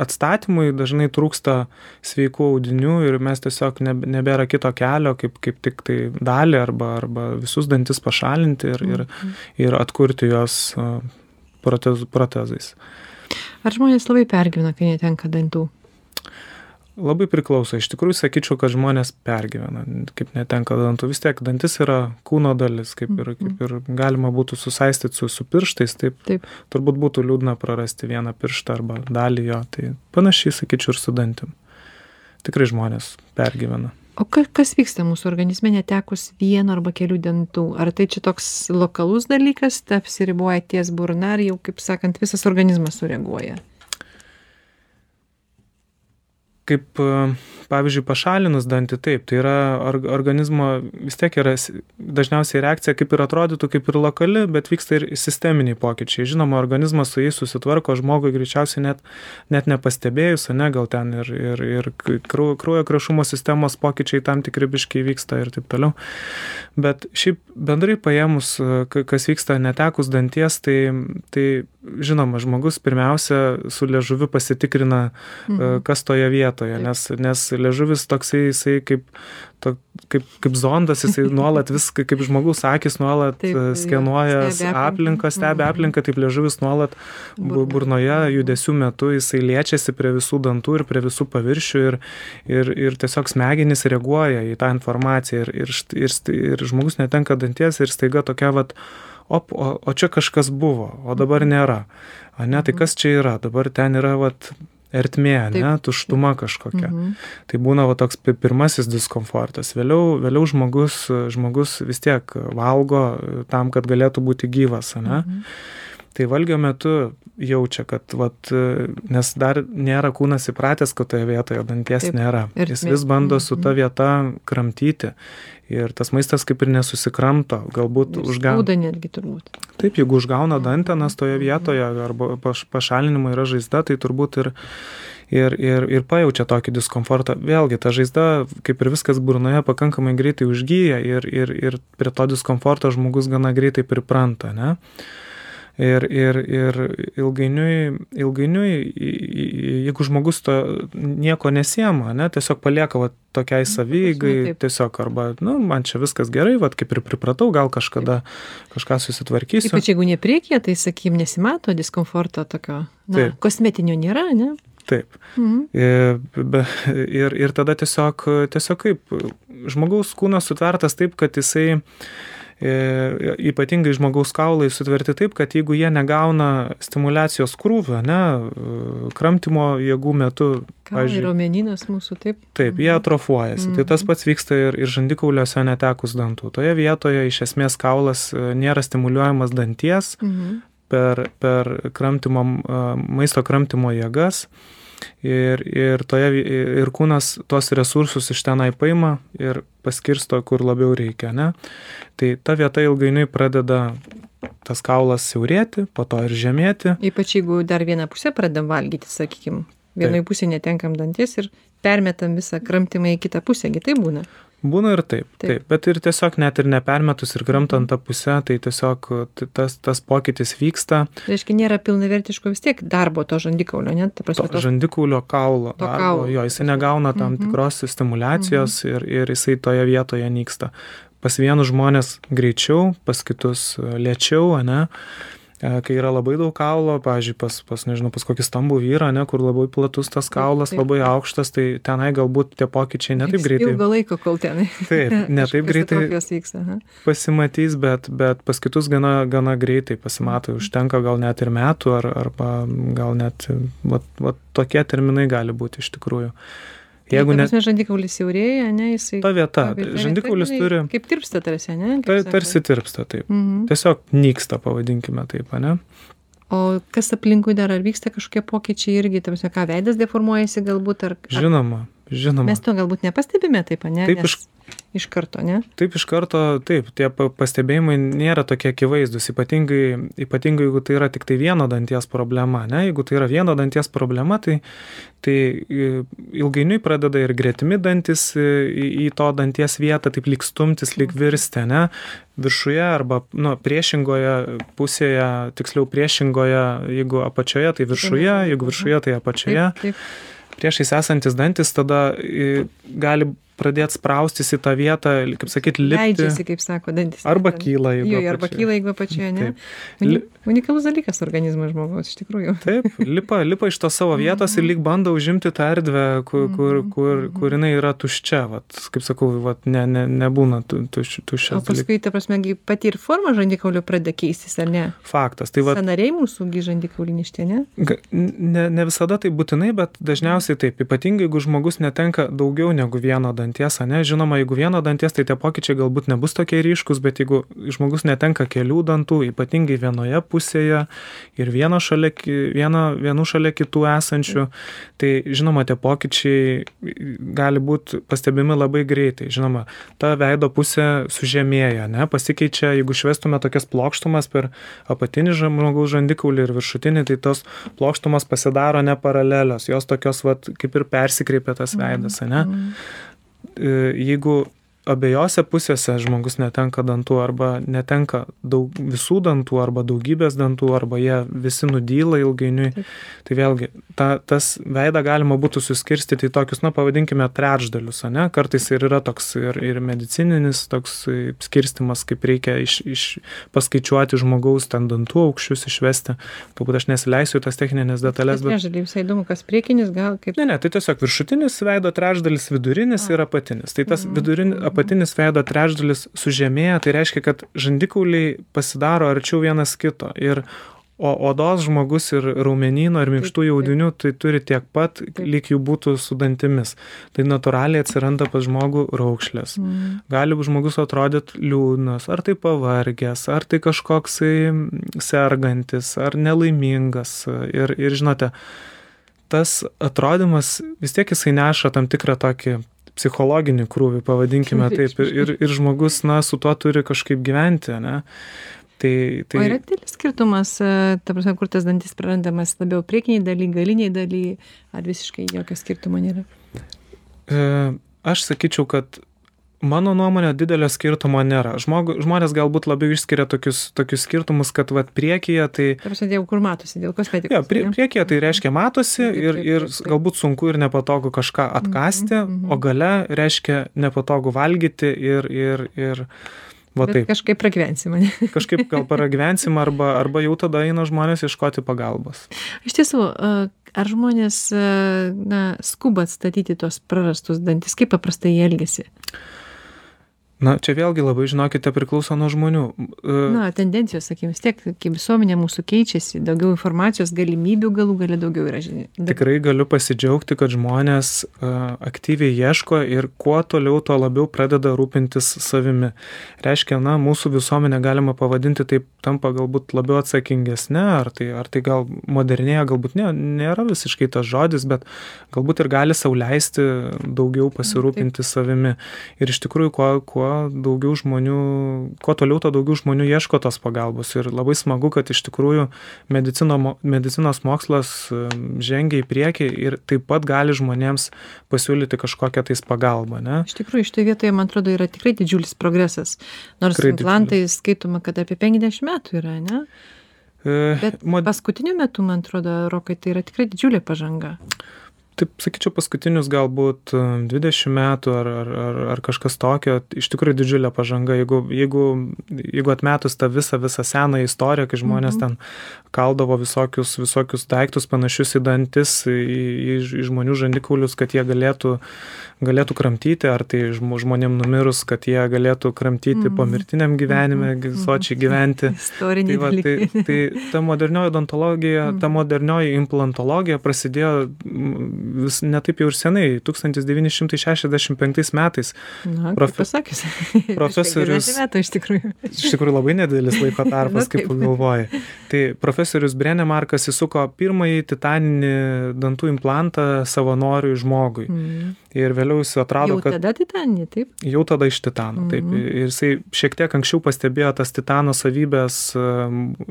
atstatymui dažnai trūksta sveikų audinių ir mes tiesiog neb nebėra kito kelio kaip kaip tiktai dalį arba arba visus dantis pašalinti ir ir mhm. ir atkurti juos protezų protezais. Ar žmonės labai pergyvena, kai netenka dantų? Labai priklauso. Iš tikrųjų sakyčiau kad žmonės pergyvena. Kaip netenka dantų. Vis tiek dantis yra kūno dalis kaip ir kaip mhm. ir galima būtų susaistyt su su pirštais taip taip. turbūt būtų liūdna prarasti vieną pirštą arba dalį jo. Tai panašiai sakyčiau ir su dantim. Tikrai žmonės pergyvena. O ka kas vyksta mūsų organizme netekus vieno arba kelių dantų? Ar tai čia toks lokalus dalykas tai apsiriboja ties burna ar jau kaip sakant visas organizmas sureaguoja kaip pavyzdžiui pašalinus dantį taip tai yra or organizmo vis tiek yra dažniausiai reakcija kaip ir atrodytų kaip ir lokali bet vyksta ir sisteminiai pokyčiai. Žinoma organizmas su jais susitvarko žmogui greičiausiai net net nepastebėjus ane gal ten ir ir ir kraujo kraujo krešumo sistemos pokyčiai tam tikri biškį įvyksta ir taip toliau. Bet šiaip bendrai paėmus kas vyksta netekus danties tai tai žinoma žmogus pirmiausia su liežuviu pasitikrina mhm. kas toje vietoje nes nes liežuvis toksai jisai kaip, to, kaip, kaip zondas, jisai nuolat viską, kaip žmogus akis nuolat taip, e, skenuoja stebi aplinką, stebi mhm. aplinką, taip liežuvis nuolat burnoje judesių metu jisai liečiasi prie visų dantų ir prie visų paviršių ir, ir, ir tiesiog smegenys reaguoja į tą informaciją ir, ir, ir, ir žmogus netenka danties ir staiga tokia vat, op, o, o čia kažkas buvo, o dabar mhm. nėra. A ne, tai mhm. kas čia yra? Dabar ten yra vat, ertmė, ne, tuštuma kažkokia. Mhm. Tai būna va, toks pirmasis diskomfortas. Vėliau, vėliau žmogus, žmogus vis tiek valgo tam, kad galėtų būti gyvas, ne. Mhm. Tai valgio metu jaučia, kad, vat, nes dar nėra kūnas įpratęs, kad toje vietoje danties nėra. Jis vis bando su ta mhm. vieta kramtyti ir tas maistas kaip ir nesusikramto, galbūt užgauna. Skauda netgi turbūt. Taip, jeigu užgauna dantenas toje vietoje arba pašalinimo yra žaizda, tai turbūt ir, ir, ir, ir pajaučia tokį diskomfortą. Vėlgi, ta žaizda, kaip ir viskas burnoje, pakankamai greitai užgyja ir, ir, ir prie to diskomforto žmogus gana greitai pripranta. Ne? Ir, ir, ir ilgainiui, ilgainiui, jeigu žmogus to nieko nesiema, ne, tiesiog palieka va, tokiai savygai, tiesiog arba, nu, man čia viskas gerai, va, kaip ir pripratau, gal kažkada kažką susitvarkysiu. Ypač jeigu ne priekyje, tai, sakykim, nesimato diskomforto tokio, na, Taip. kosmetinio nėra, ne? Taip. Mhm. Ir, ir, ir tada tiesiog, tiesiog kaip, žmogaus kūnas sutvertas taip, kad jisai e, ypatingai žmogaus kaulai sutverti taip, kad jeigu jie negauna stimulacijos krūvio, ne, kramtimo jėgų metu, pavyzdžiui, romeninas mūsų taip. Taip, jie atrofuojasi. Mhm. Tai tas pats vyksta ir, ir žandikauliuose netekus dantų. Toje vietoje iš esmės kaulas e, nėra stimuliuojamas danties mhm. per, per kramtimo, e, maisto kramtimo jėgas ir, ir, toje, ir kūnas tuos resursus iš tenai paima ir paskirsto, kur labiau reikia. Ne? Tai ta vieta ilgainiui pradeda tas kaulas siaurėti, po to ir žemėti. Ypač jeigu dar vieną pusę pradedam valgyti, sakykime, vienoje pusėje netenkam dantis ir permetam visą kramtimą į kitą pusę, tai būna. Būna ir taip, taip, taip, bet ir tiesiog net ir nepermetus ir kramtant tą pusę, tai tiesiog tas, tas pokytis vyksta. Reiškia, nėra pilnavertiško vis tiek darbo to žandikaulio, net, ta prasme. To žandikaulio kaulo. To kaulo. Jo, jisai negauna tam mhm. tikros stimulacijos mhm. ir, ir jisai toje vietoje nyksta. Pas vienus žmonės greičiau, pas kitus lėčiau, ne? E, kai yra labai daug kaulo, pavyzdžiui, pas, pas, nežinau, pas kokį stambų vyrą, ne, kur labai platus tas kaulas, taip, taip. labai aukštas, tai tenai galbūt tie pokyčiai netaip greitai. Ilgo laiko, kol tenai. Taip, netaip greitai pasimatys, bet, bet pas kitus gana, gana greitai pasimato, užtenka gal net ir metų, ar, arba gal net, va, va, tokie terminai gali būti iš tikrųjų. Jeigu net... Žandikaulis siaurėja, ne, jisai. Ta vieta, žandikaulis turi. Kaip tirpsta tarsi, ne? Ta, tarsi tirpsta, taip. Mhm. Tiesiog nyksta, pavadinkime taip, ne? O kas aplinkui dar, ar vyksta kažkokie pokyčiai irgi, tamsi, ką veidas deformuojasi galbūt, ar... Žinoma, žinoma. Mes to galbūt nepastebime taip, ne? Taip, Nes... iš iš karto, ne? Taip, iš karto, taip, tie pastebėjimai nėra tokie akivaizdus, ypatingai, ypatingai jeigu tai yra tik tai vieno danties problema, ne? Jeigu tai yra vieno danties problema, tai, tai ilgainiui pradeda ir gretimi dantis į, į to danties vietą, taip lyg stumtis, lyg virsti, ne? Viršuje arba, nu, priešingoje pusėje, tiksliau priešingoje, jeigu apačioje, tai viršuje, jeigu viršuje, tai apačioje. Taip, taip priešais esantis dantis tada gali pradėt spraustis į tą vietą, kaip sakyt, lipti. Leidžiasi, kaip sako, dantis. Arba kyla, jeigu. Jo, arba kyla, jeigu apačioje, ne? Taip. Unikalus dalykas organizmas žmogaus, iš tikrųjų. Taip, lipa, lipa iš tos savo vietos ir lyg bando užimti tą erdvę, kur, kur, mhm, kur, mhm. kur jinai yra tuščia, vat, kaip sakau, vat, ne, ne, nebūna tuš, tuščia. O paskui, ta prasme, pati ir forma žandikaulio pradeda keistis, ar ne? Faktas. Tai vat, Sanariai mūsų žandikauliništė, ne? ne? Ne visada tai būtinai, bet dažniausiai taip, ypatingai jeigu žmogus netenka daugiau negu vieno danties danties, ne, žinoma, jeigu vieno danties, tai tie pokyčiai galbūt nebus tokie ryškus, bet jeigu žmogus netenka kelių dantų, ypatingai vienoje pusėje ir vieno šalia, vieno, vienų šalia kitų esančių, tai žinoma, tie pokyčiai gali būti pastebimi labai greitai. Žinoma, ta veido pusė sužemėja, ne, pasikeičia, jeigu švestume tokias plokštumas per apatinį žmogaus žandikaulį ir viršutinį, tai tos plokštumas pasidaro neparalelios, jos tokios, vat, kaip ir persikreipia tas veidas, ne? Mm. E, jeigu abiejose pusėse žmogus netenka dantų arba netenka daug, visų dantų arba daugybės dantų arba jie visi nudyla ilgainiui. Tai vėlgi, ta, tas veidą galima būtų suskirstyti į tokius, na, pavadinkime, trečdalius, ne? Kartais ir yra toks ir, ir medicininis toks skirstimas, kaip reikia iš, iš paskaičiuoti žmogaus ten dantų aukščius išvesti. Galbūt aš nesileisiu tas techninės detalės. Bet... Trečdalį visai įdomu, kas priekinis gal kaip. Ne, ne, tai tiesiog viršutinis veido trečdalis, vidurinis A. ir apatinis. Tai tas mhm. vidurinis, apatinis veido trečdalis sužemėja, tai reiškia, kad žandikauliai pasidaro arčiau vienas kito. Ir O odos žmogus ir raumenyno ir minkštų jaudinių tai turi tiek pat, lyg jų būtų su dantimis. Tai natūraliai atsiranda pas žmogų raukšlės. Mm. Gali žmogus atrodyti liūdnas, ar tai pavargęs, ar tai kažkoksai sergantis, ar nelaimingas. Ir, ir žinote, tas atrodymas vis tiek jisai neša tam tikrą tokį psichologinį krūvį, pavadinkime taip, ir, ir žmogus, na, su tuo turi kažkaip gyventi, ne? Tai, tai... O yra didelis skirtumas, e, ta prasme, kur tas dantis prarandamas labiau priekiniai daly, galiniai daly, ar visiškai jokio skirtumo nėra? E, aš sakyčiau, kad mano nuomonė didelio skirtumo nėra. Žmog, žmonės galbūt labiau išskiria tokius, tokius skirtumus, kad vat, priekyje tai... Tarsi dėl kur matosi, dėl kosmetikos. Jo, prie, priekyje tai reiškia matosi ir, ir galbūt sunku ir nepatogu kažką mhm, atkasti, mm -hmm. o gale reiškia nepatogu valgyti ir... ir, ir Va taip. Kažkaip pragyvensim, ne? kažkaip gal pragyvensim arba, arba jau tada eina žmonės ieškoti pagalbos. Iš tiesų, ar žmonės na, skuba atstatyti tos prarastus dantis, kaip paprastai jie elgesi? Na, čia vėlgi labai, žinokite, priklauso nuo žmonių. E, Na, tendencijos, sakykime, vis tiek, kai visuomenė mūsų keičiasi, daugiau informacijos, galimybių galų gali daugiau yra žinių. Tikrai galiu pasidžiaugti, kad žmonės uh, aktyviai ieško ir kuo toliau, tuo labiau pradeda rūpintis savimi. Reiškia, na, mūsų visuomenė galima pavadinti taip tampa galbūt labiau atsakingesnė, ar tai, ar tai gal modernėja, galbūt ne, nėra visiškai tas žodis, bet galbūt ir gali sauliaisti daugiau pasirūpinti Taip. savimi. Ir iš tikrųjų, kuo, kuo daugiau žmonių, kuo toliau, to daugiau žmonių ieško tos pagalbos. Ir labai smagu, kad iš tikrųjų medicino, medicinos mokslas žengia į priekį ir taip pat gali žmonėms pasiūlyti kažkokią tais pagalbą. Ne? Iš tikrųjų, šitoje vietoje, man atrodo, yra tikrai didžiulis progresas. Nors tikrai implantai didžiulis. skaitoma, kad apie 50 metų yra, ne? E, Bet paskutiniu metu, man atrodo, Rokai, tai yra tikrai didžiulė pažanga taip sakyčiau paskutinius galbūt e, dvidešim metų ar ar ar ar kažkas tokio iš tikrųjų didžiulė pažanga jeigu jeigu jeigu atmetus tą visą visą senąją istoriją kai žmonės mhm. ten kaldavo visokius visokius daiktus panašius į dantis į į žmonių žandikaulius kad jie galėtų galėtų kramtyti ar tai žmonėm numirus kad jie galėtų kramtyti mhm. pomirtiniam gyvenime Mhm. sočiai gyventi Istoriniai tai va tai tai ta modernioji odontologija ta modernioji implantologija prasidėjo vis ne taip jau ir senai, 1965 metais. Na, Profe- pasakius. profesorius- 50 metų iš tikrųjų. Iš tikrųjų labai nedėlis laiko tarpas, Na, kaip galvoji. Tai profesorius Brenemarkas įsuko pirmąjį titaninį dantų implantą savanoriui žmogui. Mm. Ir vėliau jis atrado, Jau kad tada titanė, taip? jau tada iš titano. Taip. Mhm. Ir jisai šiek tiek anksčiau pastebėjo tas titano savybės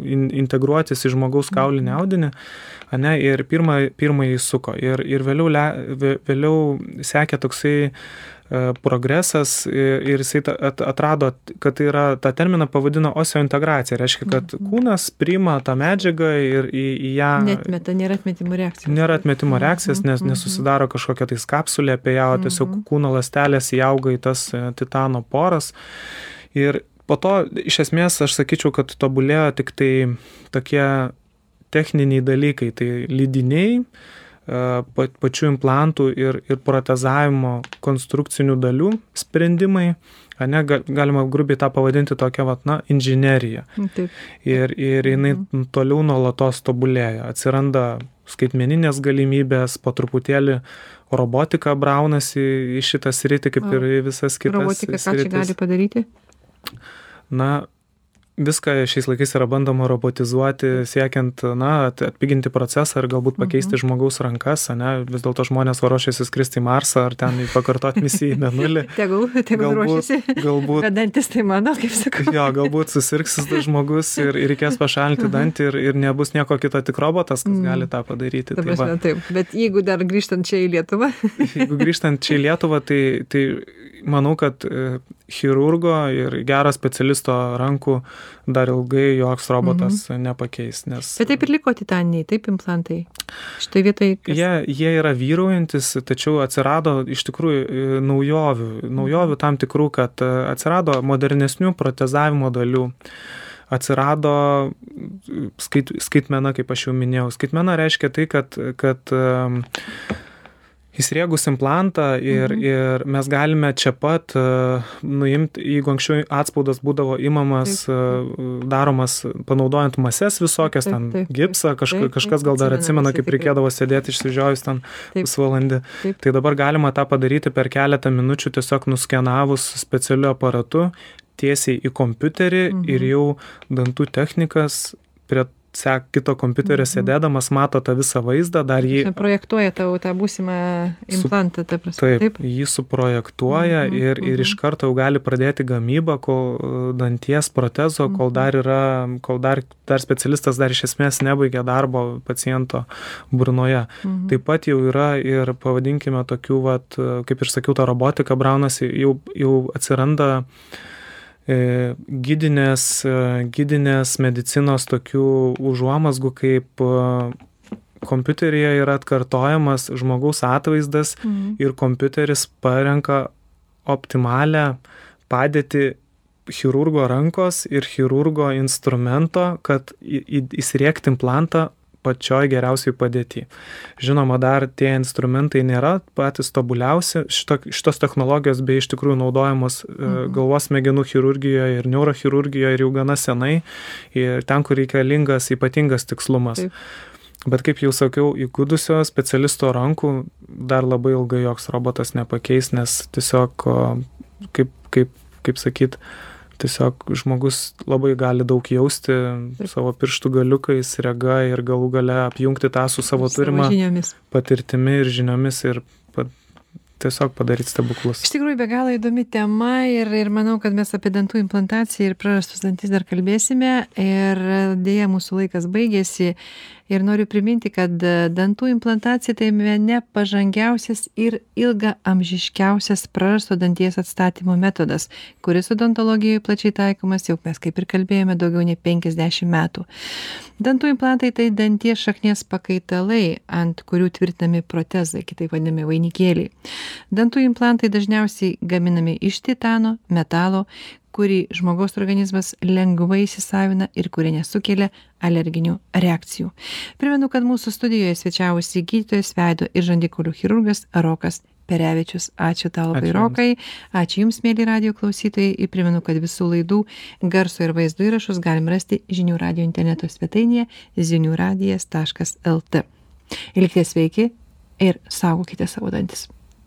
in, integruotis į žmogaus kaulinį Mhm. audinį. Ane, ir pirmą, pirmąjį suko. Ir, ir vėliau, le, vė- vėliau sekė toksai progresas ir jisai atrado, kad tai yra, tą terminą pavadino oseointegracija. Reiškia, kad Mhm. kūnas priima tą medžiagą ir į, į ją... Netmeta, nėra atmetimo reakcijos. Nėra atmetimo reakcijos, nes Mhm, nesusidaro kažkokia tais kapsulė apie ją, o tiesiog Mhm. kūno lastelės įauga į tas e, titano poras. Ir po to, iš esmės, aš sakyčiau, kad tobulėjo tik tai tokie techniniai dalykai, tai lydiniai, e, pa- pačių implantų ir, ir protezavimo konstrukcinių dalių sprendimai. Ga- galima grubiai tą pavadinti tokia, vat, na, inžinerija. Taip. Ir, ir jinai toliau nuolatos tobulėja. Atsiranda skaitmeninės galimybės, po truputėlį robotika braunasi į šitą sritį, kaip ir į visas kitas. Robotika ką čia gali padaryti? Na, viską šiais laikais yra bandoma robotizuoti, siekiant, na, at- atpiginti procesą ir galbūt pakeisti žmogaus rankas, ne, vis dėlto žmonės ruošiasi skristi į Marsą ar ten pakartoti misiją į Mėnulį. Tegul, tegul ruošiasi. galbūt Bet dantis tai mano, kaip sakau. Jo, galbūt susirgs žmogus ir, ir reikės pašalinti dantį ir, ir nebus nieko kito, tik robotas, kas Mhm. gali tą padaryti. Ta Tai va, prasme, taip. Bet jeigu dar grįžtant čia į Lietuvą, jeigu grįžtant čia į Lietuvą, tai, tai manau, kad e, chirurgo ir gero specialisto rankų dar ilgai joks robotas nepakeis. Nes bet taip ir liko titaniniai, taip implantai. Šitoje vietoje. kas- Jie, jie yra vyraujantis, tačiau atsirado iš tikrųjų e, naujovių, naujovių tam tikrų, kad e, atsirado modernesnių protezavimo dalių. Atsirado skait, skaitmena, kaip aš jau minėjau. Skaitmena reiškia tai, kad, kad įsriegus implantą ir, Mhm. mhm. ir mes galime čia pat uh, nuimti, jeigu anksčiau atspaudas būdavo imamas, uh, daromas panaudojant mases visokias, ten gipsą, kaž, Taip, taip, kažkas gal dar atsimena kaip reikėdavo sėdėti išsižiojus ten pusvalandį. Tai dabar galima tą padaryti per keletą minučių tiesiog nuskenavus specialiu aparatu tiesiai į kompiuterį Mhm. ir jau dantų technikas prie sek, kito kompiuterio Mhm. sėdėdamas mato tą visą vaizdą, dar jį projektuoja tau tą būsimą implantą, ta prasme. Taip, Taip. jį suprojektuoja Mhm, ir, ir iš mhm. karto jau gali pradėti gamybą kol e, danties protezo, kol Mhm. dar yra, kol dar, dar specialistas dar iš esmės nebaigia darbo paciento burnoje. Mhm. Taip pat jau yra ir pavadinkime tokių, vat, kaip ir sakiau, ta robotika braunasi, jau, jau atsiranda e, gydinės, e, gydinės medicinos tokių užuomasgų, kaip e, kompiuteryje yra atkartojamas žmogaus atvaizdas Mhm. ir kompiuteris parenka optimalią padėtį chirurgo rankos ir chirurgo instrumento, kad į- į- įsriegti implantą pačioj geriausiai padėty. Žinoma, dar tie instrumentai nėra patys tobuliausi, Šito, šitos technologijos bei iš tikrųjų naudojamos e, mhm. galvos smegenų chirurgijoje ir neurochirurgijoje ir jau gana senai, ir ten, kur reikalingas ypatingas tikslumas. Taip. Bet kaip jau sakiau, įgudusio specialisto rankų dar labai ilgai joks robotas nepakeis, nes tiesiog, kaip, kaip, kaip sakyt, tiesiog žmogus labai gali daug jausti savo pirštų galiukais, rega ir galų gale apjungti tą su savo turima patirtimi ir žiniomis ir tiesiog padaryti stebuklus. Iš tikrųjų, be galo įdomi tema ir, ir manau, kad mes apie dantų implantaciją ir prarastus dantis dar kalbėsime. Ir dėja, mūsų laikas baigėsi ir noriu priminti kad dantų implantacija tai bene pažangiausias ir ilgaamžiškiausias prarasto danties atstatymo metodas kuris odontologijoj plačiai taikomas jau mes kaip ir kalbėjome daugiau nei penkiasdešim metų. Dantų implantai tai danties šaknies pakaitalai ant kurių tvirtinami protezai kitaip vadinami vainikėliai. Dantų implantai dažniausiai gaminami iš titano metalo kurį žmogaus organizmas lengvai įsisavina ir kurie nesukelia alerginių reakcijų. Primenu, kad mūsų studijoje svečiavosi gydytojas veido ir žandikolių chirurgas Rokas Perevičius. Ačiū tau labai, Ačiū Rokai. Ačiū Jums, mėly radio klausytojai. Ir primenu, kad visų laidų garso ir vaizdo įrašus galim rasti žinių radio interneto svetainėje ziniųradijas.lt. Likite sveiki ir saugokite savo dantis.